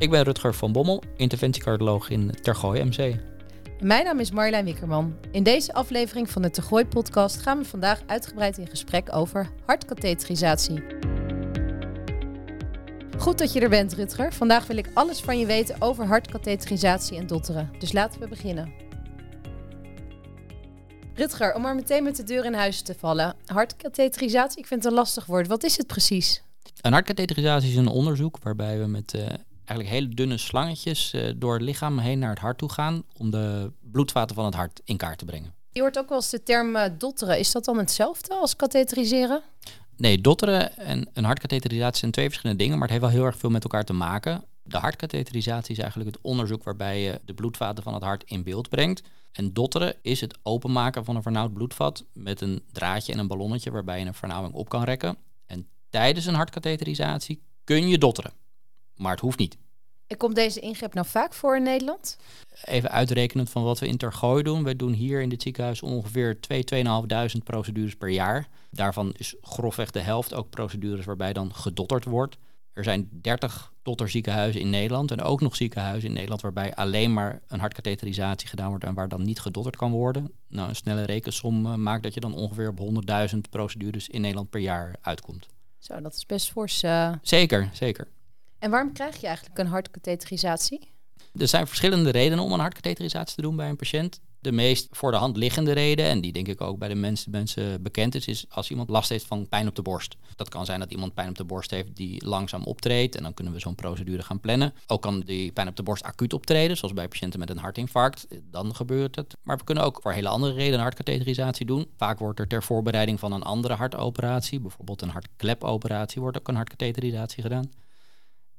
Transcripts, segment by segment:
Ik ben Rutger van Bommel, interventiecardioloog in Tergooi MC. Mijn naam is Marjolein Wikkerman. In deze aflevering van de Tergooi podcast gaan we vandaag uitgebreid in gesprek over hartkatheterisatie. Goed dat je er bent, Rutger. Vandaag wil ik alles van je weten over hartkatheterisatie en dotteren. Dus laten we beginnen. Rutger, om maar meteen met de deur in huis te vallen. Hartkatheterisatie, ik vind het een lastig woord. Wat is het precies? Een hartkatheterisatie is een onderzoek waarbij we met uh, eigenlijk hele dunne slangetjes uh, door het lichaam heen naar het hart toe gaan om de bloedvaten van het hart in kaart te brengen. Je hoort ook wel eens de term uh, dotteren. Is dat dan hetzelfde als katheteriseren? Nee, dotteren en een hartkatheterisatie zijn twee verschillende dingen, maar het heeft wel heel erg veel met elkaar te maken. De hartkatheterisatie is eigenlijk het onderzoek waarbij je de bloedvaten van het hart in beeld brengt. En dotteren is het openmaken van een vernauwd bloedvat met een draadje en een ballonnetje waarbij je een vernauwing op kan rekken. En tijdens een hartkatheterisatie kun je dotteren, maar het hoeft niet. En komt deze ingreep nou vaak voor in Nederland? Even uitrekenend van wat we in Tergooi doen. We doen hier in dit ziekenhuis ongeveer 2.500 procedures per jaar. Daarvan is grofweg de helft ook procedures waarbij dan gedotterd wordt. Er zijn 30 dotterziekenhuizen in Nederland en ook nog ziekenhuizen in Nederland waarbij alleen maar een hartkatheterisatie gedaan wordt en waar dan niet gedotterd kan worden. Nou, een snelle rekensom uh, maakt dat je dan ongeveer op 100.000 procedures in Nederland per jaar uitkomt. Zo, dat is best fors. Uh... Zeker, zeker. En waarom krijg je eigenlijk een hartkatheterisatie? Er zijn verschillende redenen om een hartkatheterisatie te doen bij een patiënt. De meest voor de hand liggende reden, en die denk ik ook bij de mensen, mensen bekend is, is als iemand last heeft van pijn op de borst. Dat kan zijn dat iemand pijn op de borst heeft die langzaam optreedt en dan kunnen we zo'n procedure gaan plannen. Ook kan die pijn op de borst acuut optreden, zoals bij patiënten met een hartinfarct. Dan gebeurt het. Maar we kunnen ook voor hele andere redenen hartkatheterisatie doen. Vaak wordt er ter voorbereiding van een andere hartoperatie, bijvoorbeeld een hartklepoperatie, wordt ook een hartkatheterisatie gedaan.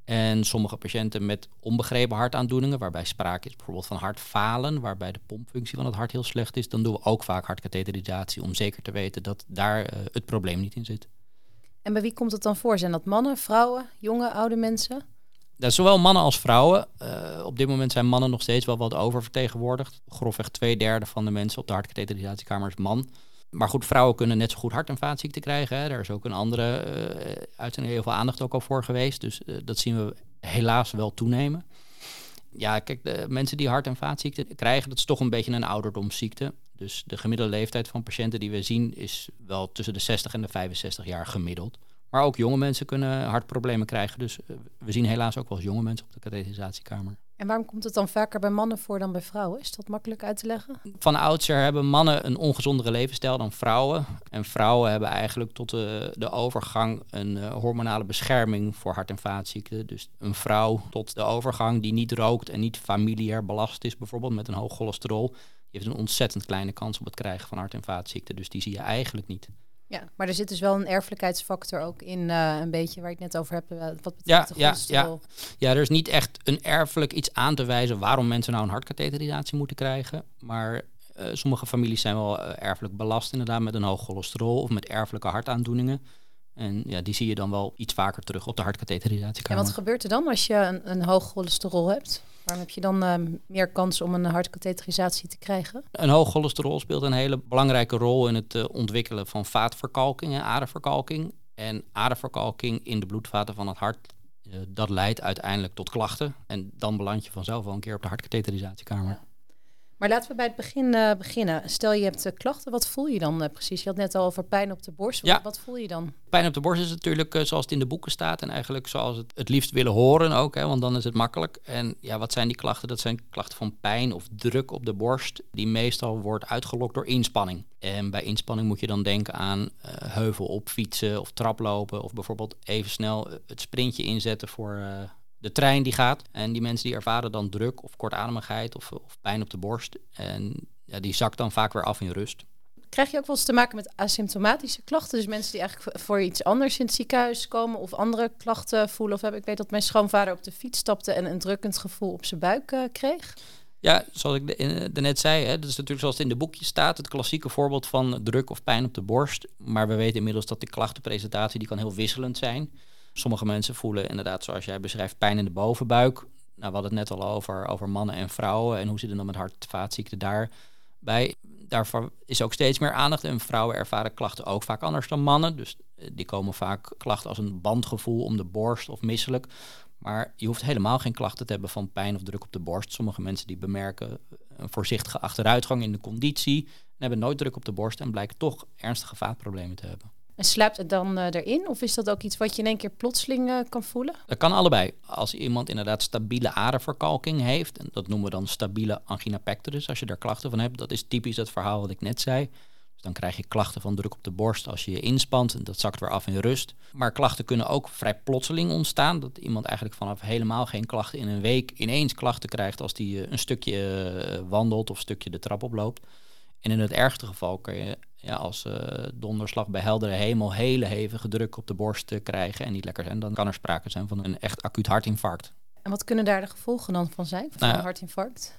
En sommige patiënten met onbegrepen hartaandoeningen, waarbij sprake is bijvoorbeeld van hartfalen, waarbij de pompfunctie van het hart heel slecht is, dan doen we ook vaak hartkatheterisatie om zeker te weten dat daar uh, het probleem niet in zit. En bij wie komt het dan voor? Zijn dat mannen, vrouwen, jonge, oude mensen? Dat zowel mannen als vrouwen. Uh, op dit moment zijn mannen nog steeds wel wat oververtegenwoordigd. Grofweg twee derde van de mensen op de hartkatheterisatiekamer is man. Maar goed, vrouwen kunnen net zo goed hart- en vaatziekten krijgen. Hè. Daar is ook een andere uh, uitzending heel veel aandacht ook al voor geweest. Dus uh, dat zien we helaas wel toenemen. Ja, kijk, de mensen die hart- en vaatziekten krijgen, dat is toch een beetje een ouderdomsziekte. Dus de gemiddelde leeftijd van patiënten die we zien is wel tussen de 60 en de 65 jaar gemiddeld. Maar ook jonge mensen kunnen hartproblemen krijgen. Dus uh, we zien helaas ook wel eens jonge mensen op de katheterisatiekamer. En waarom komt het dan vaker bij mannen voor dan bij vrouwen? Is dat makkelijk uit te leggen? Van oudsher hebben mannen een ongezondere levensstijl dan vrouwen. En vrouwen hebben eigenlijk tot de, de overgang een uh, hormonale bescherming voor hart- en vaatziekten. Dus een vrouw tot de overgang die niet rookt en niet familiair belast is, bijvoorbeeld met een hoog cholesterol, die heeft een ontzettend kleine kans op het krijgen van hart- en vaatziekten. Dus die zie je eigenlijk niet. Ja, maar er zit dus wel een erfelijkheidsfactor ook in, uh, een beetje waar ik net over heb. Uh, wat ja, ja, ja. ja, er is niet echt een erfelijk iets aan te wijzen waarom mensen nou een hartkatheterisatie moeten krijgen. Maar uh, sommige families zijn wel erfelijk belast inderdaad met een hoog cholesterol of met erfelijke hartaandoeningen. En ja, die zie je dan wel iets vaker terug op de hartkatheterisatiekamer. En wat gebeurt er dan als je een, een hoog cholesterol hebt? Waarom heb je dan uh, meer kans om een hartkatheterisatie te krijgen? Een hoog cholesterol speelt een hele belangrijke rol in het uh, ontwikkelen van vaatverkalking en aderverkalking. En aderverkalking in de bloedvaten van het hart, uh, dat leidt uiteindelijk tot klachten. En dan beland je vanzelf wel een keer op de hartkatheterisatiekamer. Ja. Maar laten we bij het begin uh, beginnen. Stel je hebt uh, klachten, wat voel je dan uh, precies? Je had net al over pijn op de borst. Ja. Wat, wat voel je dan? Pijn op de borst is natuurlijk zoals het in de boeken staat en eigenlijk zoals het het liefst willen horen ook, hè, want dan is het makkelijk. En ja, wat zijn die klachten? Dat zijn klachten van pijn of druk op de borst, die meestal wordt uitgelokt door inspanning. En bij inspanning moet je dan denken aan heuvel op fietsen of traplopen of bijvoorbeeld even snel het sprintje inzetten voor de trein die gaat. En die mensen die ervaren dan druk of kortademigheid of, of pijn op de borst. En ja, die zakt dan vaak weer af in rust. Krijg je ook wel eens te maken met asymptomatische klachten? Dus mensen die eigenlijk voor iets anders in het ziekenhuis komen of andere klachten voelen of hebben. Ik weet dat mijn schoonvader op de fiets stapte en een drukkend gevoel op zijn buik uh, kreeg. Ja, zoals ik net zei, hè, dat is natuurlijk zoals het in de boekje staat, het klassieke voorbeeld van druk of pijn op de borst. Maar we weten inmiddels dat die klachtenpresentatie die kan heel wisselend zijn. Sommige mensen voelen inderdaad, zoals jij beschrijft, pijn in de bovenbuik. Nou, we hadden het net al over, over mannen en vrouwen en hoe zit het dan met hart- vaatziekten daarbij. Daarvoor is ook steeds meer aandacht en vrouwen ervaren klachten ook vaak anders dan mannen. Dus die komen vaak klachten als een bandgevoel om de borst of misselijk. Maar je hoeft helemaal geen klachten te hebben van pijn of druk op de borst. Sommige mensen die bemerken een voorzichtige achteruitgang in de conditie en hebben nooit druk op de borst en blijken toch ernstige vaatproblemen te hebben. En sluipt het dan uh, erin? Of is dat ook iets wat je in één keer plotseling uh, kan voelen? Dat kan allebei. Als iemand inderdaad stabiele aderverkalking heeft, en dat noemen we dan stabiele angina pectoris, als je daar klachten van hebt, dat is typisch dat verhaal wat ik net zei. Dus dan krijg je klachten van druk op de borst als je je inspant en dat zakt weer af in rust. Maar klachten kunnen ook vrij plotseling ontstaan. Dat iemand eigenlijk vanaf helemaal geen klachten in een week ineens klachten krijgt als die uh, een stukje wandelt of een stukje de trap oploopt. En in het ergste geval kun je ja, als uh, donderslag bij heldere hemel hele hevige druk op de borst krijgen en niet lekker zijn, dan kan er sprake zijn van een echt acuut hartinfarct. En wat kunnen daar de gevolgen dan van zijn, van nou, een hartinfarct?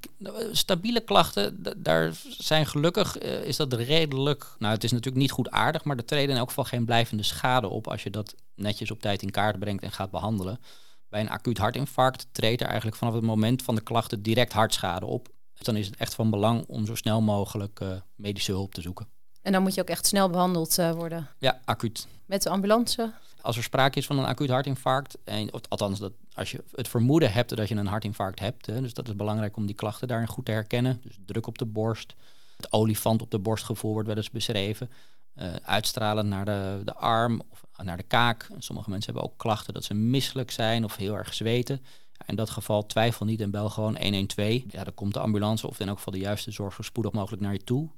Stabiele klachten, daar zijn gelukkig, uh, is dat redelijk, nou het is natuurlijk niet goed aardig, maar er treden in elk geval geen blijvende schade op als je dat netjes op tijd in kaart brengt en gaat behandelen. Bij een acuut hartinfarct treedt er eigenlijk vanaf het moment van de klachten direct hartschade op. Dus dan is het echt van belang om zo snel mogelijk uh, medische hulp te zoeken. En dan moet je ook echt snel behandeld uh, worden. Ja, acuut. Met de ambulance? Als er sprake is van een acuut hartinfarct, en, of, althans dat als je het vermoeden hebt dat je een hartinfarct hebt, hè, dus dat is belangrijk om die klachten daarin goed te herkennen. Dus druk op de borst, het olifant op de borstgevoel wordt wel eens beschreven. Uh, uitstralen naar de, de arm of naar de kaak. Sommige mensen hebben ook klachten dat ze misselijk zijn of heel erg zweten. In dat geval twijfel niet en bel gewoon 112. Ja, dan komt de ambulance of in elk geval de juiste zorg zo spoedig mogelijk naar je toe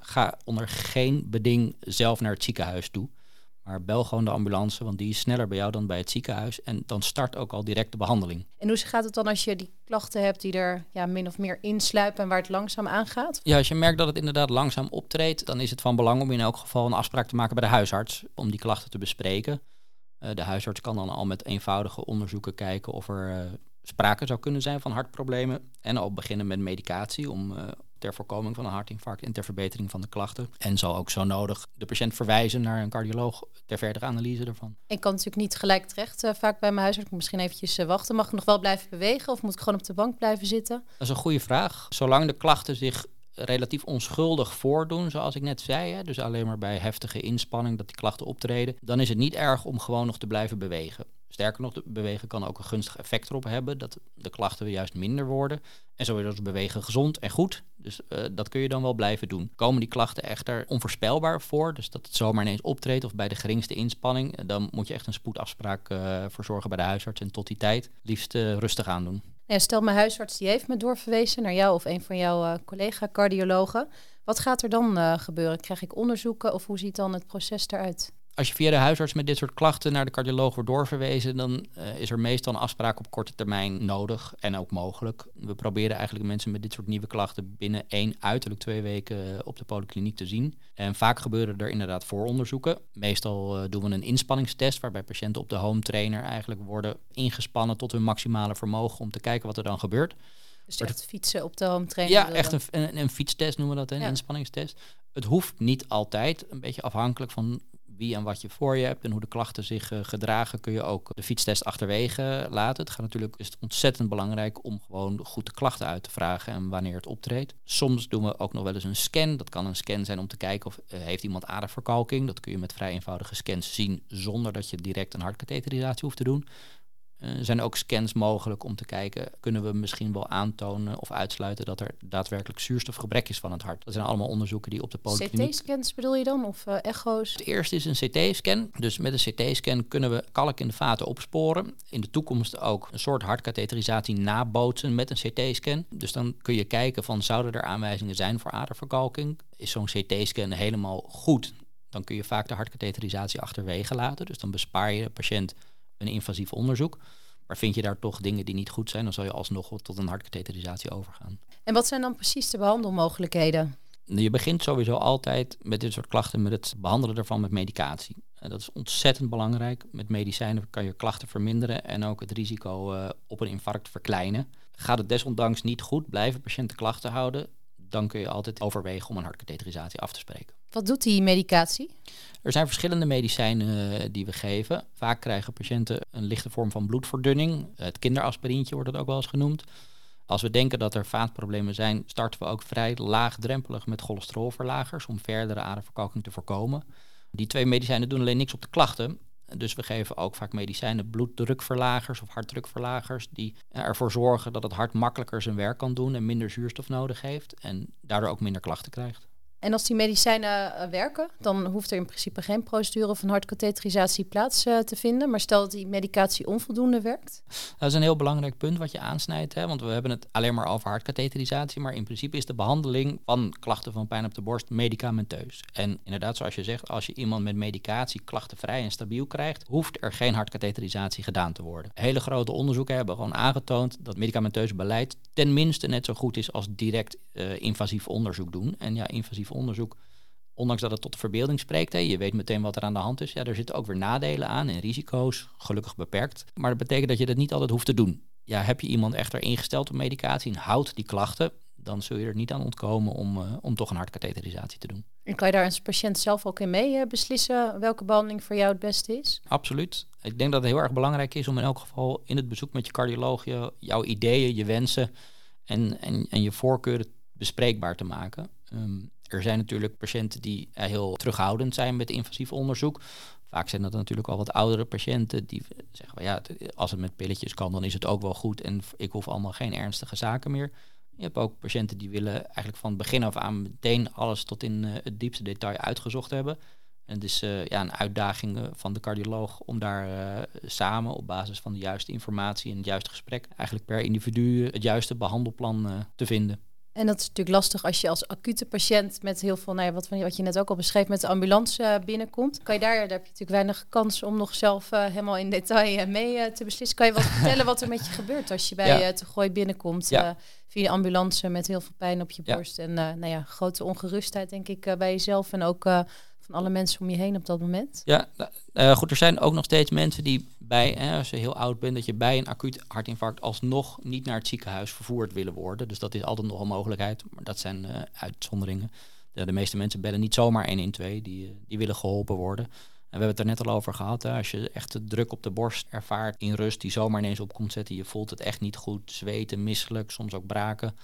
ga onder geen beding zelf naar het ziekenhuis toe. Maar bel gewoon de ambulance, want die is sneller bij jou dan bij het ziekenhuis. En dan start ook al direct de behandeling. En hoe gaat het dan als je die klachten hebt die er ja, min of meer insluipen en waar het langzaam aangaat? Ja, als je merkt dat het inderdaad langzaam optreedt, dan is het van belang om in elk geval een afspraak te maken bij de huisarts om die klachten te bespreken. Uh, de huisarts kan dan al met eenvoudige onderzoeken kijken of er uh, sprake zou kunnen zijn van hartproblemen. En al beginnen met medicatie om uh, ter voorkoming van een hartinfarct en ter verbetering van de klachten. En zal ook zo nodig de patiënt verwijzen naar een cardioloog ter verdere analyse ervan. Ik kan natuurlijk niet gelijk terecht uh, vaak bij mijn huisarts. Misschien eventjes uh, wachten. Mag ik nog wel blijven bewegen of moet ik gewoon op de bank blijven zitten? Dat is een goede vraag. Zolang de klachten zich relatief onschuldig voordoen, zoals ik net zei, hè, dus alleen maar bij heftige inspanning dat die klachten optreden, dan is het niet erg om gewoon nog te blijven bewegen. Sterker nog, bewegen kan ook een gunstig effect erop hebben, dat de klachten juist minder worden. En zo is bewegen gezond en goed. Dus uh, dat kun je dan wel blijven doen. Komen die klachten echter onvoorspelbaar voor, dus dat het zomaar ineens optreedt of bij de geringste inspanning, dan moet je echt een spoedafspraak uh, verzorgen bij de huisarts en tot die tijd liefst rustig aandoen. Ja, stel mijn huisarts die heeft me doorverwezen naar jou of een van jouw collega-cardiologen. Wat gaat er dan gebeuren? Krijg ik onderzoeken of hoe ziet dan het proces eruit? Als je via de huisarts met dit soort klachten naar de cardioloog wordt doorverwezen, dan uh, is er meestal een afspraak op korte termijn nodig en ook mogelijk. We proberen eigenlijk mensen met dit soort nieuwe klachten binnen één, uiterlijk twee weken uh, op de polykliniek te zien. En vaak gebeuren er inderdaad vooronderzoeken. Meestal uh, doen we een inspanningstest waarbij patiënten op de home trainer eigenlijk worden ingespannen tot hun maximale vermogen om te kijken wat er dan gebeurt. Dus echt fietsen op de home trainer? Ja, echt een, een, een, fietstest noemen we dat, een ja. inspanningstest. Het hoeft niet altijd, een beetje afhankelijk van wie en wat je voor je hebt en hoe de klachten zich uh, gedragen, kun je ook de fietstest achterwege laten. Het gaat natuurlijk is het ontzettend belangrijk om gewoon goed de klachten uit te vragen en wanneer het optreedt. Soms doen we ook nog wel eens een scan. Dat kan een scan zijn om te kijken of uh, heeft iemand aderverkalking. Dat kun je met vrij eenvoudige scans zien zonder dat je direct een hartkatheterisatie hoeft te doen. Er uh, zijn ook scans mogelijk om te kijken, kunnen we misschien wel aantonen of uitsluiten dat er daadwerkelijk zuurstofgebrek is van het hart. Dat zijn allemaal onderzoeken die op de polykliniek... CT-scans bedoel je dan, of uh, echo's? Het eerste is een CT-scan. Dus met een CT-scan kunnen we kalk in de vaten opsporen. In de toekomst ook een soort hartkatheterisatie nabootsen met een CT-scan. Dus dan kun je kijken van, zouden er aanwijzingen zijn voor aderverkalking? Is zo'n CT-scan helemaal goed? Dan kun je vaak de hartkatheterisatie achterwege laten. Dus dan bespaar je de patiënt een invasief onderzoek. Maar vind je daar toch dingen die niet goed zijn, dan zal je alsnog tot een hartkatheterisatie overgaan. En wat zijn dan precies de behandelmogelijkheden? Je begint sowieso altijd met dit soort klachten met het behandelen ervan met medicatie. En dat is ontzettend belangrijk. Met medicijnen kan je klachten verminderen en ook het risico uh, op een infarct verkleinen. Gaat het desondanks niet goed, blijven patiënten klachten houden, dan kun je altijd overwegen om een hartkatheterisatie af te spreken. Wat doet die medicatie? Er zijn verschillende medicijnen uh, die we geven. Vaak krijgen patiënten een lichte vorm van bloedverdunning. Het kinderaspirintje wordt het ook wel eens genoemd. Als we denken dat er vaatproblemen zijn, starten we ook vrij laagdrempelig met cholesterolverlagers om verdere aderverkalking te voorkomen. Die twee medicijnen doen alleen niks op de klachten. Dus we geven ook vaak medicijnen, bloeddrukverlagers of hartdrukverlagers, die ervoor zorgen dat het hart makkelijker zijn werk kan doen en minder zuurstof nodig heeft en daardoor ook minder klachten krijgt. En als die medicijnen eh, werken, dan hoeft er in principe geen procedure een hartkatheterisatie plaats uh, te vinden. Maar stel dat die medicatie onvoldoende werkt. Dat is een heel belangrijk punt wat je aansnijdt. Hè? Want we hebben het alleen maar over hartkatheterisatie. Maar in principe is de behandeling van klachten van pijn op de borst medicamenteus. En inderdaad, zoals je zegt, als je iemand met medicatie klachtenvrij en stabiel krijgt, hoeft er geen hartkatheterisatie gedaan te worden. Hele grote onderzoeken hebben gewoon aangetoond dat medicamenteus beleid tenminste net zo goed is als direct uh, invasief onderzoek doen. En ja, invasief onderzoek, ondanks dat het tot de verbeelding spreekt, hè, je weet meteen wat er aan de hand is. Ja, er zitten ook weer nadelen aan en risico's, gelukkig beperkt. Maar dat betekent dat je dat niet altijd hoeft te doen. Ja, heb je iemand echter ingesteld op medicatie en houdt die klachten, dan zul je er niet aan ontkomen om, uh, om toch een hartkatheterisatie te doen. En kan je daar als patiënt zelf ook in mee uh, beslissen welke behandeling voor jou het beste is? Absoluut. Ik denk dat het heel erg belangrijk is om in elk geval in het bezoek met je cardioloog je, jouw ideeën, je wensen en, en, en je voorkeuren bespreekbaar te maken. Um, er zijn natuurlijk patiënten die eh, heel terughoudend zijn met invasief onderzoek. Vaak zijn dat natuurlijk al wat oudere patiënten die zeggen, ja, als het met pilletjes kan, dan is het ook wel goed en ik hoef allemaal geen ernstige zaken meer. Je hebt ook patiënten die willen eigenlijk van begin af aan meteen alles tot in uh, het diepste detail uitgezocht hebben. En het is uh, ja, een uitdaging van de cardioloog om daar samen op basis van de juiste informatie en het juiste gesprek eigenlijk per individu het juiste behandelplan te vinden. En dat is natuurlijk lastig als je als acute patiënt met heel veel, nou ja, wat, wat je net ook al beschreef, met de ambulance uh, binnenkomt. Kan je daar, daar heb je natuurlijk weinig kans om nog zelf uh, helemaal in detail uh, mee te beslissen. Kan je wat vertellen wat er met je gebeurt als je bij ja. te gooi binnenkomt ja. via de ambulance met heel veel pijn op je borst en nou ja, grote ongerustheid denk ik bij jezelf en ook alle mensen om je heen op dat moment? Ja, uh, goed, er zijn ook nog steeds mensen die bij, als je heel oud bent, dat je bij een acuut hartinfarct alsnog niet naar het ziekenhuis vervoerd willen worden. Dus dat is altijd nog een mogelijkheid, maar dat zijn uh, uitzonderingen. De, de, meeste mensen bellen niet zomaar 112, die, eh, die willen geholpen worden. We hebben het er net al over gehad. Hè. Als je echt de druk op de borst ervaart in rust, die zomaar ineens op komt zetten, je voelt het echt niet goed, zweten, misselijk, soms ook braken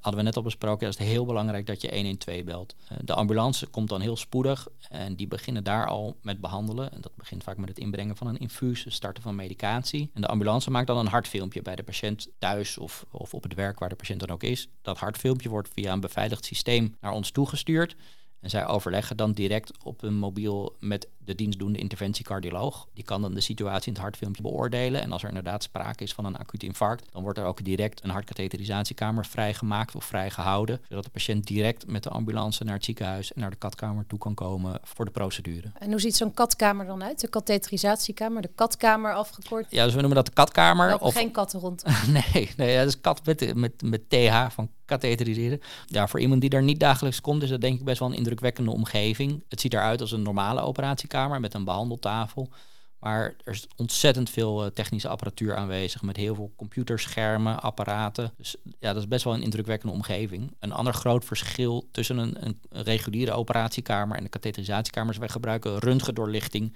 hadden we net al besproken, dat is heel belangrijk dat je 112 belt. Eh, de ambulance komt dan heel spoedig en die beginnen daar al met behandelen. En dat begint vaak met het inbrengen van een infuus, het starten van medicatie. En de ambulance maakt dan een hartfilmpje bij de patiënt thuis of, of op het werk waar de patiënt dan ook is. Dat hartfilmpje wordt via een beveiligd systeem naar ons toegestuurd. En zij overleggen dan direct op een mobiel met de dienstdoende interventiecardioloog. Die kan dan de situatie in het hartfilmpje beoordelen. En als er inderdaad sprake is van een acuut infarct, dan wordt er ook direct een hartkatheterisatiekamer vrijgemaakt of vrijgehouden. Zodat de patiënt direct met de ambulance naar het ziekenhuis en naar de katkamer toe kan komen voor de procedure. En hoe ziet zo'n katkamer dan uit? De katheterisatiekamer, de katkamer afgekort? Ja, dus we noemen dat de katkamer. Of geen katten rond. nee, nee, dat is kat met, met, met TH van katheteriseren. Ja, voor iemand die daar niet dagelijks komt, is dat denk ik best wel een indrukwekkende omgeving. Het ziet eruit als een normale operatiekamer met een behandeltafel. Maar er is ontzettend veel eh, technische apparatuur aanwezig met heel veel computerschermen, apparaten. Dus ja, dat is best wel een indrukwekkende omgeving. Een ander groot verschil tussen een, een reguliere operatiekamer en de katheterisatiekamers, wij gebruiken röntgendoorlichting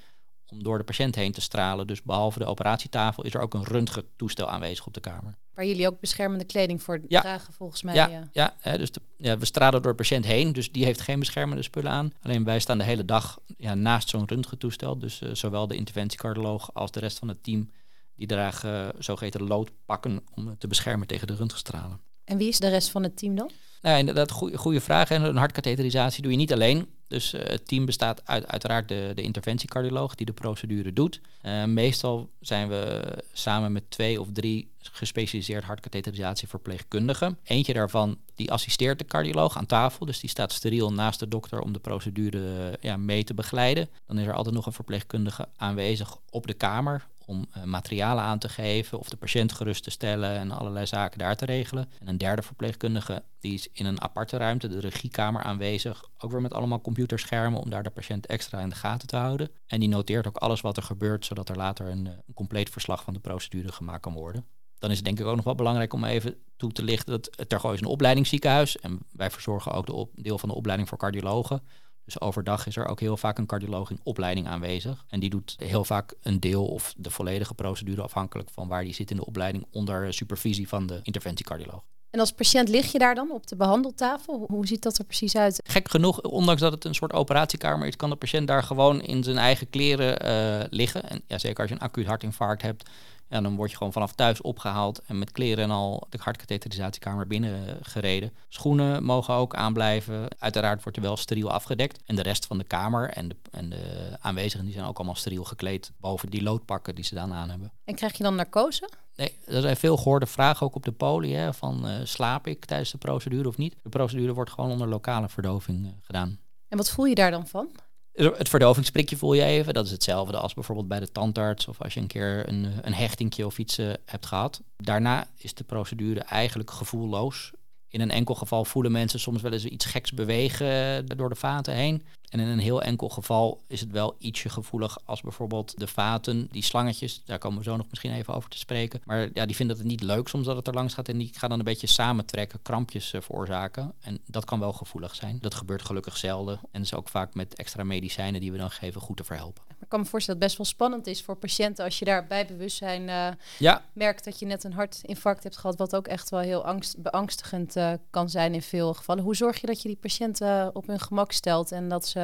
om door de patiënt heen te stralen. Dus behalve de operatietafel is er ook een röntgentoestel aanwezig op de kamer. Waar jullie ook beschermende kleding voor dragen, volgens mij. Ja, ja. ja hè, dus de, ja, we stralen door de patiënt heen, dus die heeft geen beschermende spullen aan. Alleen wij staan de hele dag ja, naast zo'n röntgentoestel. Dus uh, zowel de interventiecardioloog als de rest van het team, die dragen uh, zogeheten loodpakken om te beschermen tegen de röntgenstralen. En wie is de rest van het team dan? Nou, inderdaad, goede vraag. En een hartkatheterisatie doe je niet alleen. Dus uh, het team bestaat uit uiteraard de, de interventiecardioloog die de procedure doet. Uh, meestal zijn we samen met twee of drie gespecialiseerd hartkatheterisatieverpleegkundigen. Eentje daarvan die assisteert de cardioloog aan tafel. Dus die staat steriel naast de dokter om de procedure ja, mee te begeleiden. Dan is er altijd nog een verpleegkundige aanwezig op de kamer om uh, materialen aan te geven of de patiënt gerust te stellen en allerlei zaken daar te regelen. En een derde verpleegkundige die is in een aparte ruimte, de regiekamer aanwezig, ook weer met allemaal computerschermen om daar de patiënt extra in de gaten te houden. En die noteert ook alles wat er gebeurt, zodat er later een, eh, een compleet verslag van de procedure gemaakt kan worden. Dan is het denk ik ook nog wel belangrijk om even toe te lichten dat Tergooi is een opleidingsziekenhuis en wij verzorgen ook de deel van de opleiding voor cardiologen. Dus overdag is er ook heel vaak een cardioloog in opleiding aanwezig. En die doet heel vaak een deel of de volledige procedure afhankelijk van waar die zit in de opleiding onder supervisie van de interventiecardioloog. En als patiënt lig je daar dan op de behandeltafel? Hoe ziet dat er precies uit? Gek genoeg, ondanks dat het een soort operatiekamer is, kan de patiënt daar gewoon in zijn eigen kleren uh, liggen. En ja, zeker als je een acuut hartinfarct hebt, ja, dan word je gewoon vanaf thuis opgehaald en met kleren en al de hartkatheterisatiekamer binnen gereden. Schoenen mogen ook aanblijven. Uiteraard wordt er wel steriel afgedekt. En de rest van de kamer en de, en de aanwezigen die zijn ook allemaal steriel gekleed boven die loodpakken die ze dan aan hebben. En krijg je dan narcose? Nee, er zijn veel gehoorde vragen ook op de poli. Hè, van uh, slaap ik tijdens de procedure of niet? De procedure wordt gewoon onder lokale verdoving uh, gedaan. En wat voel je daar dan van? Het verdovingsprikje voel je even. Dat is hetzelfde als bijvoorbeeld bij de tandarts of als je een keer een, een hechtingje of iets uh, hebt gehad. Daarna is de procedure eigenlijk gevoelloos. In een enkel geval voelen mensen soms wel eens iets geks bewegen door de vaten heen. En in een heel enkel geval is het wel ietsje gevoelig als bijvoorbeeld de vaten, die slangetjes, daar komen we zo nog misschien even over te spreken. Maar ja, die vinden het niet leuk soms dat het er langs gaat en die gaan dan een beetje samentrekken, krampjes uh, veroorzaken. En dat kan wel gevoelig zijn. Dat gebeurt gelukkig zelden en is ook vaak met extra medicijnen die we dan geven goed te verhelpen. Ik kan me voorstellen dat het best wel spannend is voor patiënten als je daar bij bewustzijn uh, ja. merkt dat je net een hartinfarct hebt gehad, wat ook echt wel heel angst, beangstigend uh, kan zijn in veel gevallen. Hoe zorg je dat je die patiënten op hun gemak stelt en dat ze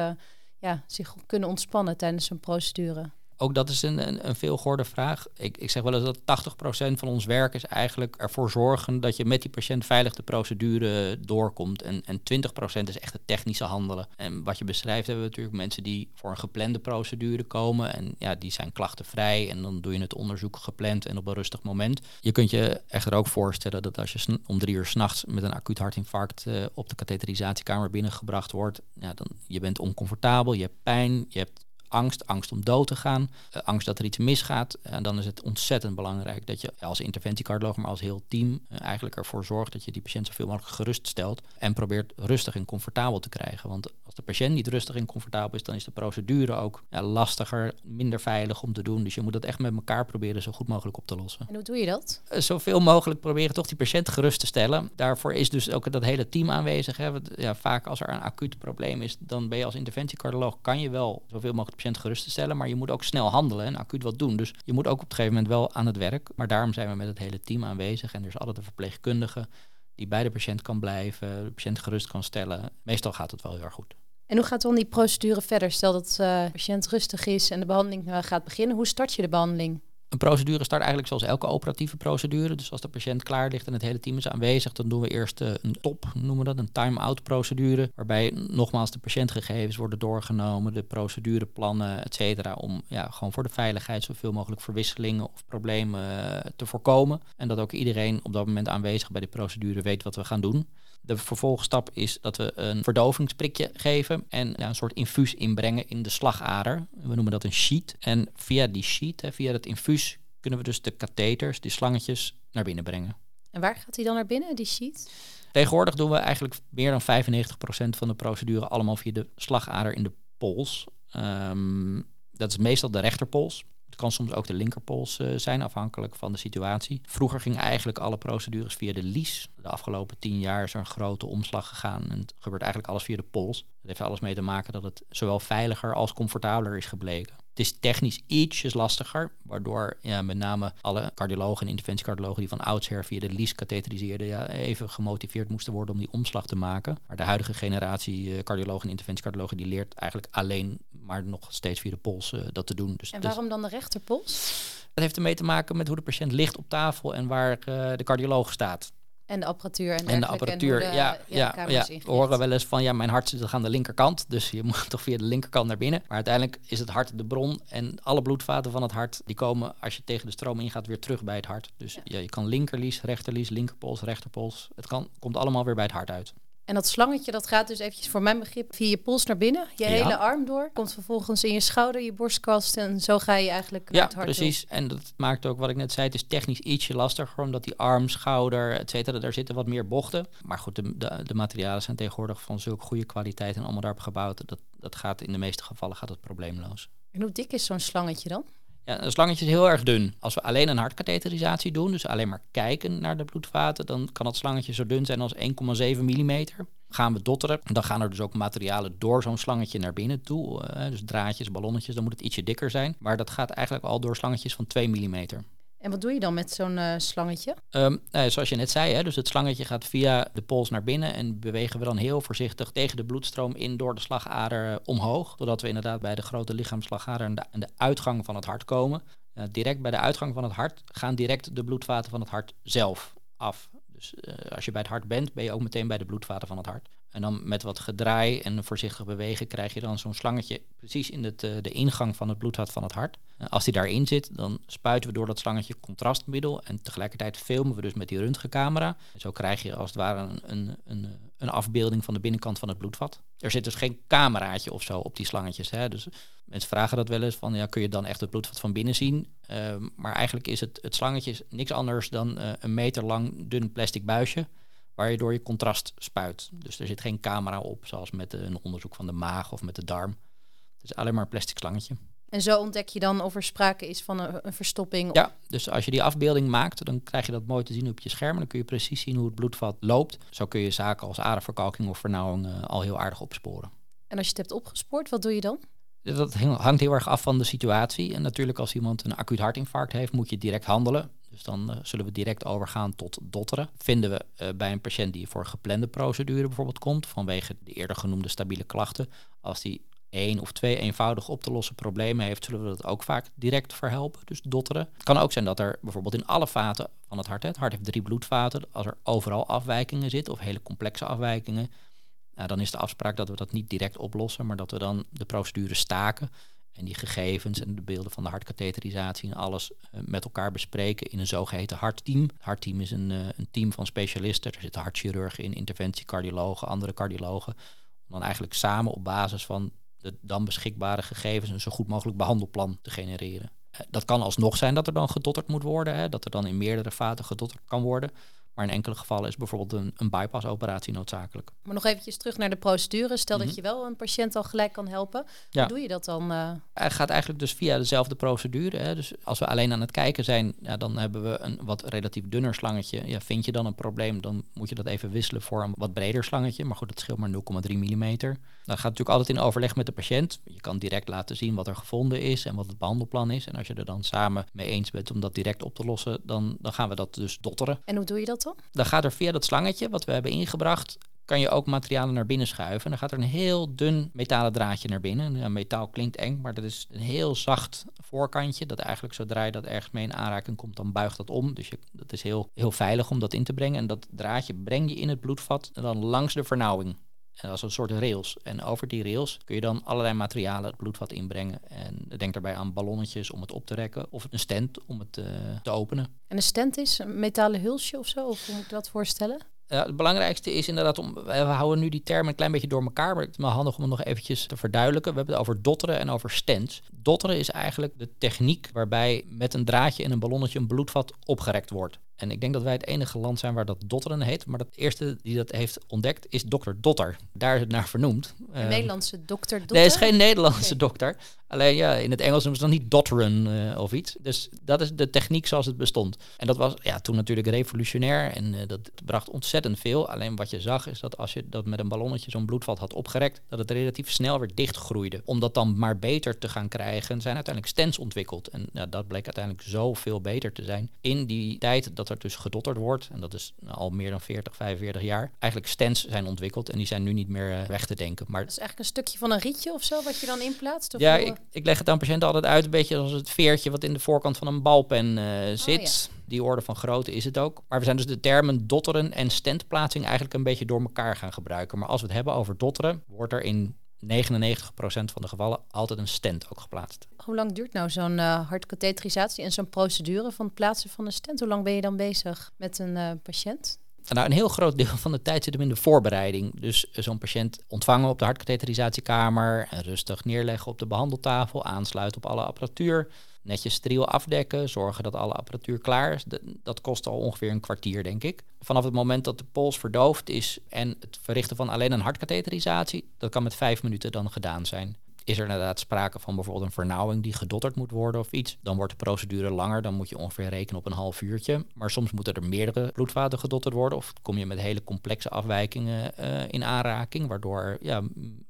ja, zich kunnen ontspannen tijdens een procedure? Ook dat is een, een, een veelgehoorde vraag. Ik, ik zeg wel eens dat 80% van ons werk is eigenlijk ervoor zorgen dat je met die patiënt veilig de procedure doorkomt. En, en 20% is echt het technische handelen. En wat je beschrijft hebben we natuurlijk mensen die voor een geplande procedure komen. En ja, die zijn klachtenvrij. En dan doe je het onderzoek gepland en op een rustig moment. Je kunt je echter ook voorstellen dat als je om drie uur s'nachts met een acuut hartinfarct uh, op de katheterisatiekamer binnengebracht wordt. Ja, dan, je bent oncomfortabel, je hebt pijn, je hebt angst, angst om dood te gaan, uh, angst dat er iets misgaat. En dan is het ontzettend belangrijk dat je als interventiecardioloog, maar als heel team uh, eigenlijk ervoor zorgt dat je die patiënt zoveel mogelijk gerust stelt en probeert rustig en comfortabel te krijgen. Want de patiënt niet rustig en comfortabel is, dan is de procedure ook ja, lastiger, minder veilig om te doen. Dus je moet dat echt met elkaar proberen zo goed mogelijk op te lossen. En hoe doe je dat? Uh, zoveel mogelijk proberen toch die patiënt gerust te stellen. Daarvoor is dus ook dat hele team aanwezig. Hè. Ja, vaak als er een acuut probleem is, dan ben je als interventiecardioloog, kan je wel zoveel mogelijk patiënt gerust te stellen, maar je moet ook snel handelen en acuut wat doen. Dus je moet ook op een gegeven moment wel aan het werk. Maar daarom zijn we met het hele team aanwezig en er is altijd een verpleegkundige die bij de patiënt kan blijven, de patiënt gerust kan stellen. Meestal gaat het wel heel erg goed. En hoe gaat dan die procedure verder? Stel dat uh, de patiënt rustig is en de behandeling uh, gaat beginnen. Hoe start je de behandeling? Een procedure start eigenlijk zoals elke operatieve procedure. Dus als de patiënt klaar ligt en het hele team is aanwezig, dan doen we eerst uh, een top, noemen we dat, een time-out procedure. Waarbij nogmaals de patiëntgegevens worden doorgenomen, de procedureplannen, et cetera. Om ja, gewoon voor de veiligheid zoveel mogelijk verwisselingen of problemen te voorkomen. En dat ook iedereen op dat moment aanwezig bij de procedure weet wat we gaan doen. De vervolgstap is dat we een verdovingsprikje geven en ja, een soort infuus inbrengen in de slagader. We noemen dat een sheet. En via die sheet, hè, via dat infuus, kunnen we dus de katheters, die slangetjes, naar binnen brengen. En waar gaat hij dan naar binnen, die sheet? Tegenwoordig doen we eigenlijk meer dan 95% van de procedure allemaal via de slagader in de pols. Um, dat is meestal de rechterpols. Het kan soms ook de linkerpols uh, zijn, afhankelijk van de situatie. Vroeger gingen eigenlijk alle procedures via de lies. De afgelopen tien jaar is er een grote omslag gegaan. En het gebeurt eigenlijk alles via de pols. Dat heeft alles mee te maken dat het zowel veiliger als comfortabeler is gebleken. Het is technisch ietsjes lastiger, waardoor ja, met name alle cardiologen en interventiecardiologen die van oudsher via de lies katheteriseerden, ja, even gemotiveerd moesten worden om die omslag te maken. Maar de huidige generatie uh, cardiologen en interventiecardiologen die leert eigenlijk alleen, maar nog steeds via de pols uh, dat te doen. Dus, en waarom dan de rechterpols? Dat heeft ermee te maken met hoe de patiënt ligt op tafel en waar uh, de cardioloog staat. En de apparatuur en, en de apparatuur, en de, ja, ja, ja, ja. We horen wel eens van ja, mijn hart zit aan de linkerkant, dus je moet toch via de linkerkant naar binnen. Maar uiteindelijk is het hart de bron en alle bloedvaten van het hart die komen als je tegen de stroom ingaat weer terug bij het hart. Dus ja, ja je kan linkerlies, rechterlies, linkerpols, rechterpols. Het kan, komt allemaal weer bij het hart uit. En dat slangetje dat gaat dus eventjes voor mijn begrip via je pols naar binnen, je ja. hele arm door, komt vervolgens in je schouder, je borstkast en zo ga je eigenlijk ja, het hart precies. En dat maakt ook wat ik net zei, het is technisch ietsje lastiger, omdat die arm, schouder, et cetera, daar zitten wat meer bochten. Maar goed, de, de, de materialen zijn tegenwoordig van zulke goede kwaliteit en allemaal daarop gebouwd. Dat, dat gaat in de meeste gevallen gaat het probleemloos. En hoe dik is zo'n slangetje dan? Ja, een slangetje is heel erg dun. Als we alleen een hartkatheterisatie doen, dus alleen maar kijken naar de bloedvaten, dan kan het slangetje zo dun zijn als 1,7 mm. Gaan we dotteren, dan gaan er dus ook materialen door zo'n slangetje naar binnen toe. Uh, dus draadjes, ballonnetjes, dan moet het ietsje dikker zijn. Maar dat gaat eigenlijk al door slangetjes van 2 mm. En wat doe je dan met zo'n uh, slangetje? Um, zoals je net zei, hè, dus het slangetje gaat via de pols naar binnen en bewegen we dan heel voorzichtig tegen de bloedstroom in door de slagader uh, omhoog. Zodat we inderdaad bij de grote lichaamsslagader en de, de uitgang van het hart komen. Uh, direct bij de uitgang van het hart gaan direct de bloedvaten van het hart zelf af. Dus als je bij het hart bent, ben je ook meteen bij de bloedvaten van het hart. En dan met wat gedraai en voorzichtig bewegen krijg je dan zo'n slangetje precies in het, de ingang van het bloedvat van het hart. Als die daarin zit, dan spuiten we door dat slangetje contrastmiddel en tegelijkertijd filmen we dus met die röntgencamera. zo krijg je als het ware een, een, een, een, afbeelding van de binnenkant van het bloedvat. Er zit dus geen cameraatje of zo op die slangetjes. Hè. Dus mensen vragen dat wel eens van, ja, kun je dan echt het bloedvat van binnen zien? Uh, maar eigenlijk is het, het slangetje niks anders dan uh, een meter lang dun plastic buisje waar je door je contrast spuit. Dus er zit geen camera op, zoals met een onderzoek van de maag of met de darm. Het is alleen maar een plastic slangetje. En zo ontdek je dan of er sprake is van een, een verstopping. Ja, dus als je die afbeelding maakt, dan krijg je dat mooi te zien op je scherm. Dan kun je precies zien hoe het bloedvat loopt. Zo kun je zaken als aderverkalking of vernauwing uh, al heel aardig opsporen. En als je het hebt opgespoord, wat doe je dan? Dat hangt heel erg af van de situatie. En natuurlijk als iemand een acuut hartinfarct heeft, moet je direct handelen. Dus dan uh, zullen we direct overgaan tot dotteren. Vinden we uh, bij een patiënt die voor geplande procedure bijvoorbeeld komt, vanwege de eerder genoemde stabiele klachten, als die één of twee eenvoudig op te lossen problemen heeft, zullen we dat ook vaak direct verhelpen. Dus dotteren. Het kan ook zijn dat er bijvoorbeeld in alle vaten van het hart, het hart heeft drie bloedvaten, als er overal afwijkingen zitten of hele complexe afwijkingen, nou, dan is de afspraak dat we dat niet direct oplossen, maar dat we dan de procedure staken en die gegevens en de beelden van de hartkatheterisatie en alles uh, met elkaar bespreken in een zogeheten hartteam. Hartteam is een, uh, een team van specialisten. Er zitten hartchirurgen in, interventiecardiologen, andere cardiologen. Om dan eigenlijk samen op basis van de dan beschikbare gegevens een zo goed mogelijk behandelplan te genereren. Eh, dat kan alsnog zijn dat er dan gedotterd moet worden, hè, dat er dan in meerdere vaten gedotterd kan worden. Maar in enkele gevallen is bijvoorbeeld een, een bypassoperatie noodzakelijk. Maar nog eventjes terug naar de procedure. Stel dat mhm. je wel een patiënt al gelijk kan helpen. Hoe doe je dat dan? Uh? Hij gaat eigenlijk dus via dezelfde procedure. Hè. Dus als we alleen aan het kijken zijn, ja, dan hebben we een wat relatief dunner slangetje. Ja, vind je dan een probleem, dan moet je dat even wisselen voor een wat breder slangetje. Maar goed, dat scheelt maar 0,3 mm. Dan gaat natuurlijk altijd in overleg met de patiënt. Je kan direct laten zien wat er gevonden is en wat het behandelplan is. En als je er dan samen mee eens bent om dat direct op te lossen, dan, dan gaan we dat dus dotteren. En hoe doe je dat dan? Dan gaat er via dat slangetje wat we hebben ingebracht, kan je ook materialen naar binnen schuiven. En dan gaat er een heel dun metalen draadje naar binnen. Metaal klinkt eng, maar dat is een heel zacht voorkantje. Dat eigenlijk zodra je dat ergens mee in aanraking komt, dan buigt dat om. Dus je, dat is heel, heel veilig om dat in te brengen. En dat draadje breng je in het bloedvat en dan langs de vernauwing. En als een soort rails. En over die rails kun je dan allerlei materialen het bloedvat inbrengen. En denk daarbij aan ballonnetjes om het op te rekken. Of een stent om het uh, te openen. En een stent is een metalen hulsje of zo? Of hoe moet ik dat voorstellen? Ja, het belangrijkste is inderdaad om. We houden nu die termen een klein beetje door elkaar, maar het is wel handig om het nog eventjes te verduidelijken. We hebben het over dotteren en over stents. Dotteren is eigenlijk de techniek waarbij met een draadje en een ballonnetje een bloedvat opgerekt wordt. En ik denk dat wij het enige land zijn waar dat dotteren heet. Maar het eerste die dat heeft ontdekt is dokter Dotter. Daar is het naar vernoemd. Een uh, Nederlandse dokter Dotter? Nee, is geen Nederlandse dokter. Alleen ja, in het Engels noemen ze dan niet dotteren uh, of iets. Dus dat is de techniek zoals het bestond. En dat was ja, toen natuurlijk revolutionair en uh, dat bracht ontzettend veel. Alleen wat je zag is dat als je dat met een ballonnetje zo'n bloedvat had opgerekt, dat het relatief snel weer dichtgroeide. Om dat dan maar beter te gaan krijgen, zijn uiteindelijk stents ontwikkeld. En ja, dat bleek uiteindelijk zoveel beter te zijn. In die tijd dat er dus gedotterd wordt, en dat is al meer dan 40, 45 jaar, eigenlijk stents zijn ontwikkeld en die zijn nu niet meer uh, weg te denken. Maar dat is eigenlijk een stukje van een rietje of zo wat je dan inplaatst? Of ja, ik, ik, leg het aan patiënten altijd uit, een beetje als het veertje wat in de voorkant van een balpen uh, zit. Oh, Die orde van grootte is het ook. Maar we zijn dus de termen dotteren en stentplaatsing eigenlijk een beetje door elkaar gaan gebruiken. Maar als we het hebben over dotteren, wordt er in 99% van de gevallen altijd een stent ook geplaatst. Hoe lang duurt nou zo'n uh, hartkatheterisatie en zo'n procedure van het plaatsen van een stent? Hoe lang ben je dan bezig met een uh, patiënt? Nou, een heel groot deel van de tijd zit hem in de voorbereiding. Dus zo'n patiënt ontvangen op de hartkatheterisatiekamer, rustig neerleggen op de behandeltafel, aansluiten op alle apparatuur, netjes steriel afdekken, zorgen dat alle apparatuur klaar is. Dat kost al ongeveer een kwartier, denk ik. Vanaf het moment dat de pols verdoofd is en het verrichten van alleen een hartkatheterisatie, dat kan met vijf minuten dan gedaan zijn. Is er inderdaad sprake van bijvoorbeeld een vernauwing die gedotterd moet worden of iets, dan wordt de procedure langer. Dan moet je ongeveer rekenen op een half uurtje. Maar soms moeten er meerdere bloedvaten gedotterd worden. Of kom je met hele complexe afwijkingen uh, in aanraking, waardoor ja,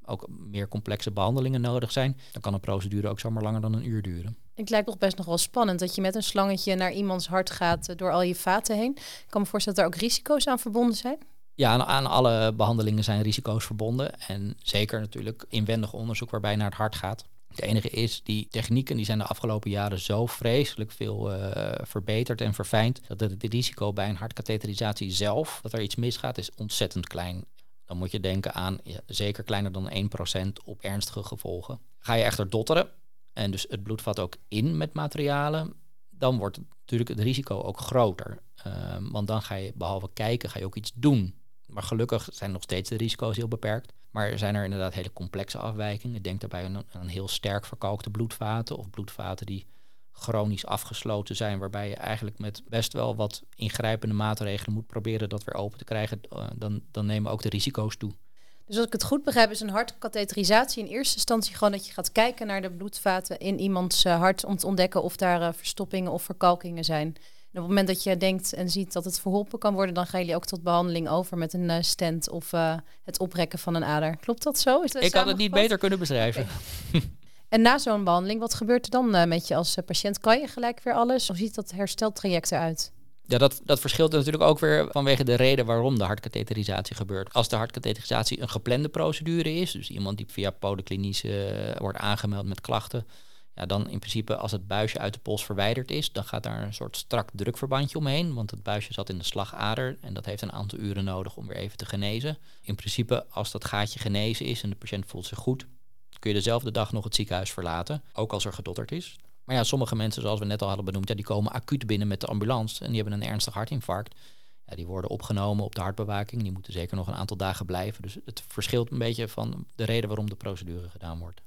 ook meer complexe behandelingen nodig zijn. Dan kan een procedure ook zomaar langer dan een uur duren. Het lijkt toch best nog wel spannend dat je met een slangetje naar iemands hart gaat door al je vaten heen. Ik kan me voorstellen dat er ook risico's aan verbonden zijn. Ja, aan, alle behandelingen zijn risico's verbonden. En zeker natuurlijk inwendig onderzoek waarbij naar het hart gaat. Het enige is, die technieken die zijn de afgelopen jaren zo vreselijk veel uh, verbeterd en verfijnd, dat het, risico bij een hartkatheterisatie zelf, dat er iets misgaat, is ontzettend klein. Dan moet je denken aan zeker kleiner dan 1% op ernstige gevolgen. Ga je echter dotteren en dus het bloedvat ook in met materialen, dan wordt natuurlijk het risico ook groter. Uh, want dan ga je behalve kijken, ga je ook iets doen. Maar gelukkig zijn nog steeds de risico's heel beperkt. Maar zijn er inderdaad hele complexe afwijkingen. Denk daarbij aan een heel sterk verkalkte bloedvaten of bloedvaten die chronisch afgesloten zijn, waarbij je eigenlijk met best wel wat ingrijpende maatregelen moet proberen dat weer open te krijgen, eh, dan, dan nemen ook de risico's toe. Dus als ik het goed begrijp, is een hartkatheterisatie in eerste instantie gewoon dat je gaat kijken naar de bloedvaten in iemands eh, hart om te ontdekken of daar uh, verstoppingen of verkalkingen zijn op het moment dat je denkt en ziet dat het verholpen kan worden, dan gaan jullie ook tot behandeling over met een uh, stent of het oprekken van een ader. Klopt dat zo? Is dat Ik had het niet beter kunnen beschrijven. en na zo'n behandeling, wat gebeurt er dan met je als patiënt? Kan je gelijk weer alles? Hoe ziet dat hersteltraject eruit? Ja, dat, dat verschilt natuurlijk ook weer vanwege de reden waarom de hartkatheterisatie gebeurt. Als de hartkatheterisatie een geplande procedure is, dus iemand die via polyklinisch wordt aangemeld met klachten, ja, dan in principe als het buisje uit de pols verwijderd is, dan gaat daar een soort strak drukverbandje omheen. Want het buisje zat in de slagader en dat heeft een aantal uren nodig om weer even te genezen. In principe, als dat gaatje genezen is en de patiënt voelt zich goed, kun je dezelfde dag nog het ziekenhuis verlaten, ook als er gedotterd is. Maar ja, sommige mensen, zoals we net al hadden benoemd, ja, die komen acuut binnen met de ambulance en die hebben een ernstig hartinfarct. Ja, die worden opgenomen op de hartbewaking. Die moeten zeker nog een aantal dagen blijven. Dus het verschilt een beetje van de reden waarom de procedure gedaan wordt.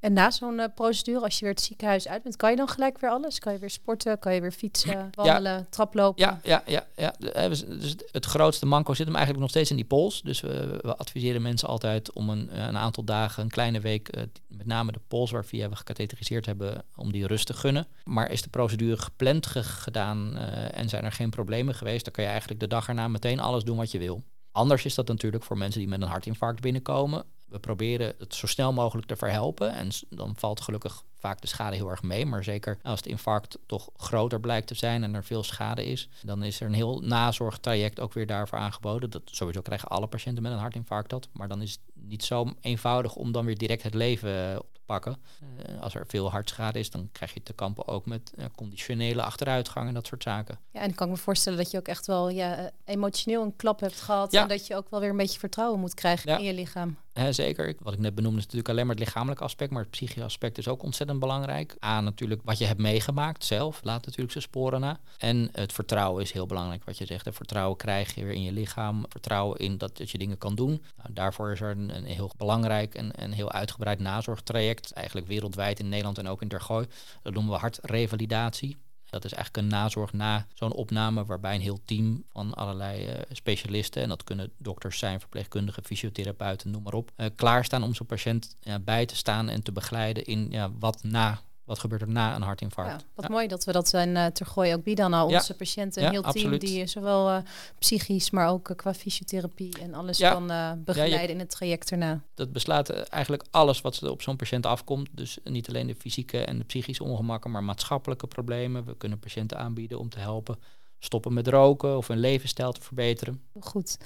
En na zo'n uh, procedure, als je weer het ziekenhuis uit bent, kan je dan gelijk weer alles? Kan je weer sporten? Kan je weer fietsen, wandelen, ja. traplopen? Ja, ja, ja, ja. Dus het grootste manco zit hem eigenlijk nog steeds in die pols. Dus we, we adviseren mensen altijd om een, een, aantal dagen, een kleine week, uh, met name de pols waarvia we gecatheteriseerd hebben, om die rust te gunnen. Maar is de procedure gepland ge gedaan uh, en zijn er geen problemen geweest, dan kan je eigenlijk de dag erna meteen alles doen wat je wil. Anders is dat natuurlijk voor mensen die met een hartinfarct binnenkomen we proberen het zo snel mogelijk te verhelpen. En dan valt gelukkig vaak de schade heel erg mee. Maar zeker als het infarct toch groter blijkt te zijn en er veel schade is, dan is er een heel nazorgtraject ook weer daarvoor aangeboden. Dat sowieso krijgen alle patiënten met een hartinfarct dat. Maar dan is het niet zo eenvoudig om dan weer direct het leven op te pakken. Uh, als er veel hartschade is, dan krijg je te kampen ook met uh, conditionele achteruitgang en dat soort zaken. Ja, en ik kan me voorstellen dat je ook echt wel ja, eh, emotioneel een klap hebt gehad. Ja. En dat je ook wel weer een beetje vertrouwen moet krijgen ja. in je lichaam. Zeker. Wat ik net benoemde is natuurlijk alleen maar het lichamelijke aspect, maar het psychische aspect is ook ontzettend belangrijk. A, natuurlijk wat je hebt meegemaakt zelf, laat natuurlijk zijn sporen na. En het vertrouwen is heel belangrijk, wat je zegt. Vertrouwen krijg je weer in je lichaam, vertrouwen in dat, dat je dingen kan doen. Nou, daarvoor is er een, een heel belangrijk en een heel uitgebreid nazorgtraject, eigenlijk wereldwijd in Nederland en ook in Tergooi. Dat noemen we hartrevalidatie. Dat is eigenlijk een nazorg na zo'n opname waarbij een heel team van allerlei uh, specialisten, en dat kunnen dokters zijn, verpleegkundigen, fysiotherapeuten, noem maar op, uh, klaarstaan om zo'n patiënt bij te staan en te begeleiden in wat na wat gebeurt er na een hartinfarct? Ja, wat mooi dat we dat zijn uh, Tergooi ook bieden aan onze patiënten. Een heel team die zowel uh, psychisch, maar ook uh, qua fysiotherapie en alles kan begeleiden je, in het traject erna. Dat beslaat eigenlijk alles wat er op zo'n patiënt afkomt. Dus niet alleen de fysieke en de psychische ongemakken, maar maatschappelijke problemen. We kunnen patiënten aanbieden om te helpen stoppen met roken of hun levensstijl te verbeteren. Goed.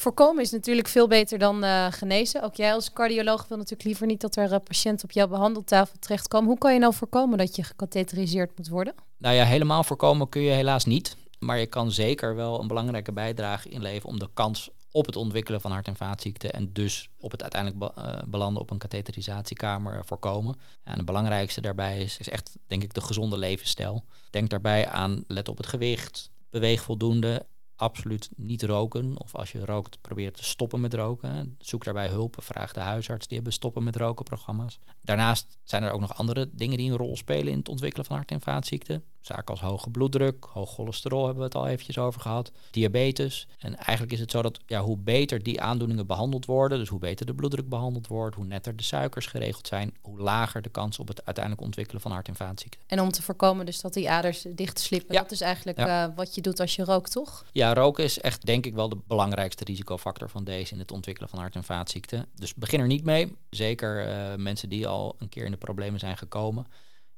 Voorkomen is natuurlijk veel beter dan uh, genezen. Ook jij als cardioloog wil natuurlijk liever niet dat er uh, patiënten op jouw behandeltafel terechtkomen. Hoe kan je nou voorkomen dat je gecatheteriseerd moet worden? Nou ja, helemaal voorkomen kun je helaas niet. Maar je kan zeker wel een belangrijke bijdrage inleveren om de kans op het ontwikkelen van hart- en vaatziekten en dus op het uiteindelijk be uh, belanden op een katheterisatiekamer voorkomen. En het belangrijkste daarbij is echt, denk ik, de gezonde levensstijl. Denk daarbij aan, let op het gewicht, beweeg voldoende absoluut niet roken. Of als je rookt, probeer te stoppen met roken. Zoek daarbij hulp. Vraag de huisarts. Die hebben stoppen met roken programma's. Daarnaast zijn er ook nog andere dingen die een rol spelen in het ontwikkelen van hart- en vaatziekten. Zaken als hoge bloeddruk, hoog cholesterol hebben we het al eventjes over gehad. Diabetes. En eigenlijk is het zo dat ja, hoe beter die aandoeningen behandeld worden, dus hoe beter de bloeddruk behandeld wordt, hoe netter de suikers geregeld zijn, hoe lager de kans op het uiteindelijk ontwikkelen van hart- en vaatziekten. En om te voorkomen dus dat die aders dicht slippen. Ja. Dat is eigenlijk ja. uh, wat je doet als je rookt, toch? Ja, roken is echt denk ik wel de belangrijkste risicofactor van deze in het ontwikkelen van hart- en vaatziekten. Dus begin er niet mee. Zeker uh, mensen die al een keer in de problemen zijn gekomen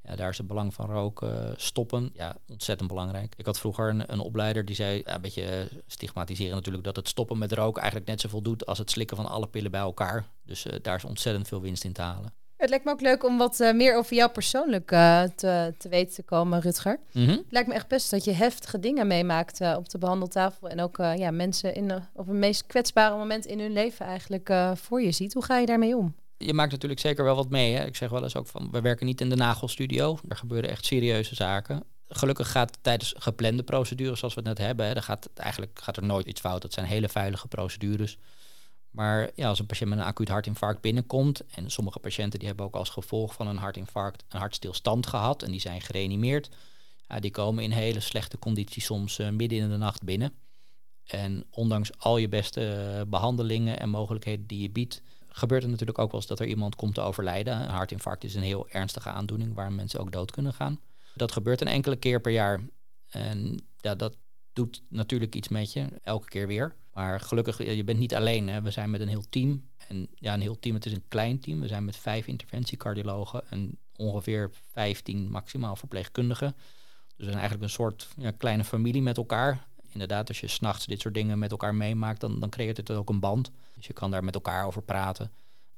Ja, daar is het belang van roken stoppen ja, ontzettend belangrijk. Ik had vroeger een, een opleider die zei, ja, een beetje stigmatiseren natuurlijk, dat het stoppen met roken eigenlijk net zoveel doet als het slikken van alle pillen bij elkaar. Dus daar is ontzettend veel winst in te halen. Het lijkt me ook leuk om wat uh, meer over jou persoonlijk uh, te, te weten te komen, Rutger. Mm -hmm. Het lijkt me echt best dat je heftige dingen meemaakt uh, op de behandeltafel. En ook ja, mensen in op het meest kwetsbare moment in hun leven eigenlijk voor je ziet. Hoe ga je daarmee om? Je maakt natuurlijk zeker wel wat mee. Hè? Ik zeg wel eens ook van, we werken niet in de nagelstudio. Er gebeuren echt serieuze zaken. Gelukkig gaat tijdens geplande procedures zoals we het net hebben, gaat, eigenlijk gaat er nooit iets fout. Dat zijn hele veilige procedures. Maar ja, als een patiënt met een acuut hartinfarct binnenkomt, en sommige patiënten die hebben ook als gevolg van een hartinfarct een hartstilstand gehad en die zijn gereanimeerd, ja, die komen in hele slechte conditie soms uh, midden in de nacht binnen. En ondanks al je beste uh, behandelingen en mogelijkheden die je biedt, gebeurt het natuurlijk ook wel eens dat er iemand komt te overlijden. Een hartinfarct is een heel ernstige aandoening waar mensen ook dood kunnen gaan. Dat gebeurt een enkele keer per jaar. En ja, dat doet natuurlijk iets met je, elke keer weer. Maar gelukkig, je bent niet alleen. Hè. We zijn met een heel team. En ja, een heel team, het is een klein team. We zijn met vijf interventiecardiologen en ongeveer 15 maximaal verpleegkundigen. Dus we zijn eigenlijk een soort ja, kleine familie met elkaar. Inderdaad, als je s'nachts dit soort dingen met elkaar meemaakt, dan, dan creëert het ook een band. Dus je kan daar met elkaar over praten.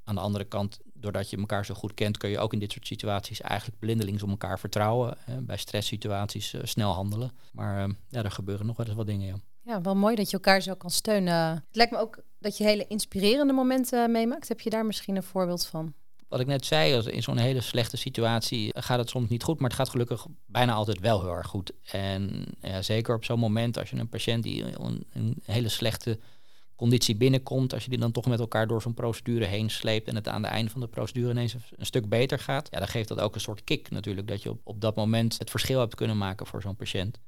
Aan de andere kant, doordat je elkaar zo goed kent, kun je ook in dit soort situaties eigenlijk blindelings op elkaar vertrouwen. Hè. Bij stresssituaties uh, snel handelen. Maar uh, ja, er gebeuren nog wel eens wat dingen. Ja. Ja, wel mooi dat je elkaar zo kan steunen. Het lijkt me ook dat je hele inspirerende momenten meemaakt. Heb je daar misschien een voorbeeld van? Wat ik net zei, in zo'n hele slechte situatie gaat het soms niet goed, maar het gaat gelukkig bijna altijd wel heel erg goed. En ja, zeker op zo'n moment, als je een patiënt die een, een hele slechte conditie binnenkomt, als je die dan toch met elkaar door zo'n procedure heen sleept en het aan het einde van de procedure ineens een stuk beter gaat, ja, dan geeft dat ook een soort kick natuurlijk, dat je op, op dat moment het verschil hebt kunnen maken voor zo'n patiënt.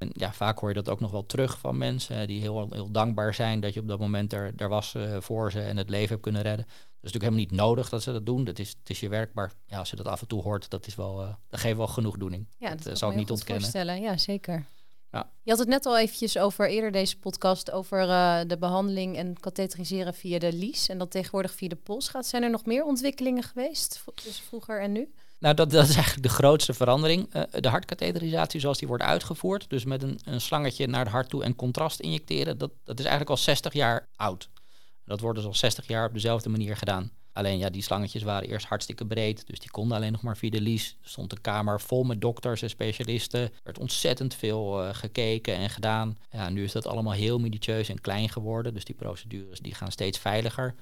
En ja, vaak hoor je dat ook nog wel terug van mensen die heel, heel dankbaar zijn dat je op dat moment er, er was uh, voor ze en het leven hebt kunnen redden. Dat is natuurlijk helemaal niet nodig dat ze dat doen. Dat is, het is je werk, maar ja, als je dat af en toe hoort, dat, is wel, uh, dat geeft wel genoegdoening. Ja, dat, dat uh, zou ik niet ontkennen. Voorstellen. Ja, zeker. Ja. Je had het net al eventjes over eerder deze podcast over de behandeling en katheteriseren via de lies en dat tegenwoordig via de pols gaat. Zijn er nog meer ontwikkelingen geweest, dus vroeger en nu? Nou, dat, dat is eigenlijk de grootste verandering. Uh, de hartkatheterisatie zoals die wordt uitgevoerd, dus met een, een slangetje naar het hart toe en contrast injecteren, dat, dat is eigenlijk al 60 jaar oud. Dat wordt dus al 60 jaar op dezelfde manier gedaan. Alleen ja, die slangetjes waren eerst hartstikke breed, dus die konden alleen nog maar via de lies. Stond een kamer vol met dokters en specialisten. Er werd ontzettend veel uh, gekeken en gedaan. Ja, nu is dat allemaal heel minutieus en klein geworden, dus die procedures die gaan steeds veiliger.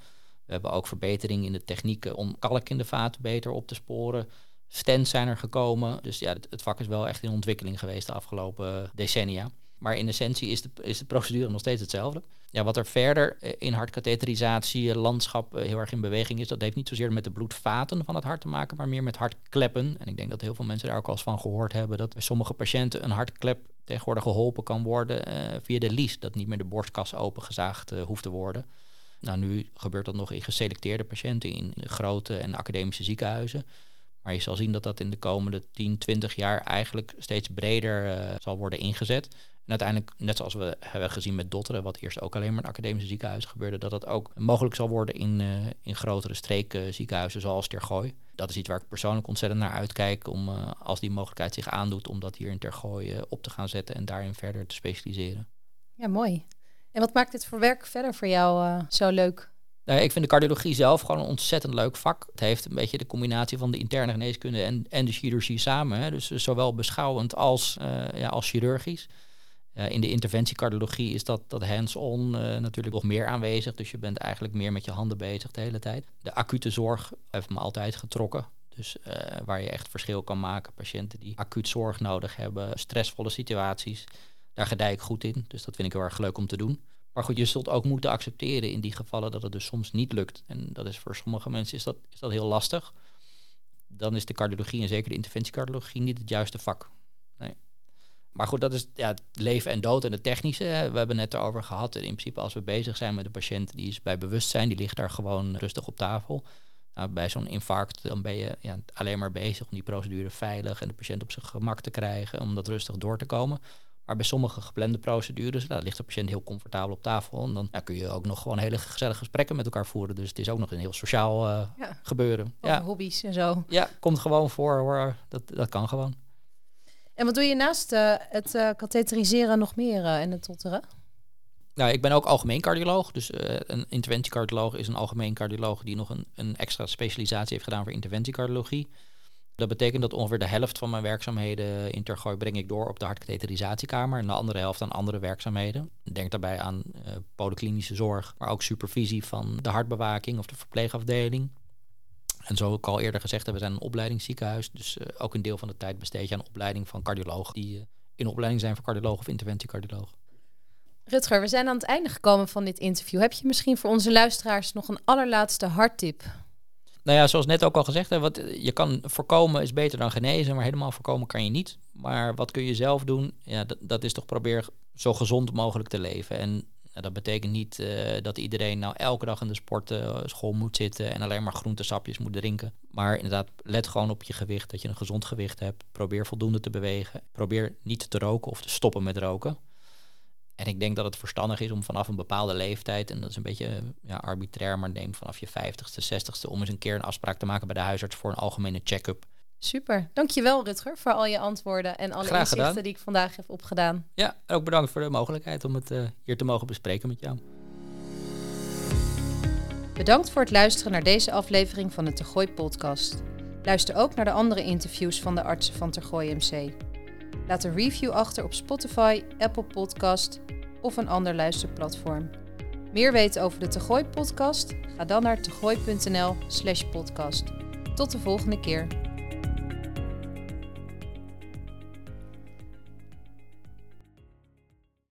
We hebben ook verbetering in de technieken om kalk in de vaten beter op te sporen. Stents zijn er gekomen. Dus ja, het, vak is wel echt in ontwikkeling geweest de afgelopen decennia. Maar in essentie is de, is de procedure nog steeds hetzelfde. Ja, wat er verder in hartkatheterisatie landschap heel erg in beweging is, dat heeft niet zozeer met de bloedvaten van het hart te maken, maar meer met hartkleppen. En ik denk dat heel veel mensen daar ook al eens van gehoord hebben, dat bij sommige patiënten een hartklep tegenwoordig geholpen kan worden via de lies. Dat niet meer de borstkas opengezaagd hoeft te worden. Nou, nu gebeurt dat nog in geselecteerde patiënten in grote en academische ziekenhuizen. Maar je zal zien dat dat in de komende 10, 20 jaar eigenlijk steeds breder uh, zal worden ingezet. En uiteindelijk, net zoals we hebben gezien met Dotteren, wat eerst ook alleen maar in academische ziekenhuizen gebeurde, dat dat ook mogelijk zal worden in, uh, in grotere streekziekenhuizen zoals Tergooi. Dat is iets waar ik persoonlijk ontzettend naar uitkijk om, als die mogelijkheid zich aandoet, om dat hier in Tergooi op te gaan zetten en daarin verder te specialiseren. Ja, mooi. En wat maakt dit voor werk verder voor jou zo leuk? Ik vind de cardiologie zelf gewoon een ontzettend leuk vak. Het heeft een beetje de combinatie van de interne geneeskunde en, en de chirurgie samen. Hè. Dus zowel beschouwend als, uh, ja, als chirurgisch. In de interventiecardiologie is dat, dat hands-on uh, natuurlijk nog meer aanwezig. Dus je bent eigenlijk meer met je handen bezig de hele tijd. De acute zorg heeft me altijd getrokken. Dus waar je echt verschil kan maken. Patiënten die acuut zorg nodig hebben, stressvolle situaties. Daar gedij ik goed in. Dus dat vind ik heel erg leuk om te doen. Maar goed, je zult ook moeten accepteren in die gevallen dat het dus soms niet lukt. En dat is voor sommige mensen is dat, is dat heel lastig. Dan is de cardiologie en zeker de interventiecardiologie niet het juiste vak. Nee. Maar goed, dat is ja, leven en dood en het technische. We hebben het net erover gehad. In principe als we bezig zijn met een patiënt die is bij bewustzijn, die ligt daar gewoon rustig op tafel. Nou, bij zo'n infarct dan ben je ja, alleen maar bezig om die procedure veilig en de patiënt op zijn gemak te krijgen, om dat rustig door te komen. Maar bij sommige geplande procedures, daar ligt de patiënt heel comfortabel op tafel. En dan kun je ook nog gewoon hele gezellige gesprekken met elkaar voeren. Dus het is ook nog een heel sociaal uh, ja. gebeuren. ja. hobby's en zo. Ja, komt gewoon voor hoor. Dat, dat kan gewoon. En wat doe je naast uh, het uh, katheteriseren nog meer en het totteren? Nou, ik ben ook algemeen cardioloog. Dus een interventiecardioloog is een algemeen cardioloog die nog een, een extra specialisatie heeft gedaan voor interventiecardiologie. Dat betekent dat ongeveer de helft van mijn werkzaamheden in Tergooi breng ik door op de hartkatheterisatiekamer en de andere helft aan andere werkzaamheden. Denk daarbij aan uh, polyklinische zorg, maar ook supervisie van de hartbewaking of de verpleegafdeling. En zo ik al eerder gezegd heb, we zijn een opleidingsziekenhuis. Dus uh, ook een deel van de tijd besteed je aan opleiding van cardiologen die uh, in opleiding zijn voor cardioloog of interventiecardioloog. Rutger, we zijn aan het einde gekomen van dit interview. Heb je misschien voor onze luisteraars nog een allerlaatste harttip nou ja, zoals net ook al gezegd, hè, wat, je kan voorkomen is beter dan genezen, maar helemaal voorkomen kan je niet. Maar wat kun je zelf doen? Ja, dat, dat is toch probeer zo gezond mogelijk te leven. En dat betekent niet uh, dat iedereen nou elke dag in de sportschool moet zitten en alleen maar groentesapjes moet drinken. Maar inderdaad, let gewoon op je gewicht, dat je een gezond gewicht hebt. Probeer voldoende te bewegen. Probeer niet te roken of te stoppen met roken. En ik denk dat het verstandig is om vanaf een bepaalde leeftijd, en dat is een beetje ja, arbitrair, maar neem vanaf je 50ste, 60ste, om eens een keer een afspraak te maken bij de huisarts voor een algemene check-up. Super. Dankjewel Rutger voor al je antwoorden en alle Graag inzichten gedaan. die ik vandaag heb opgedaan. Ja, en ook bedankt voor de mogelijkheid om het uh, hier te mogen bespreken met jou. Bedankt voor het luisteren naar deze aflevering van de Tergooi podcast. Luister ook naar de andere interviews van de artsen van Tergooi MC. Laat een review achter op Spotify, Apple Podcast of een ander luisterplatform. Meer weten over de Tegooi podcast? Ga dan naar tegooi.nl/podcast. Tot de volgende keer.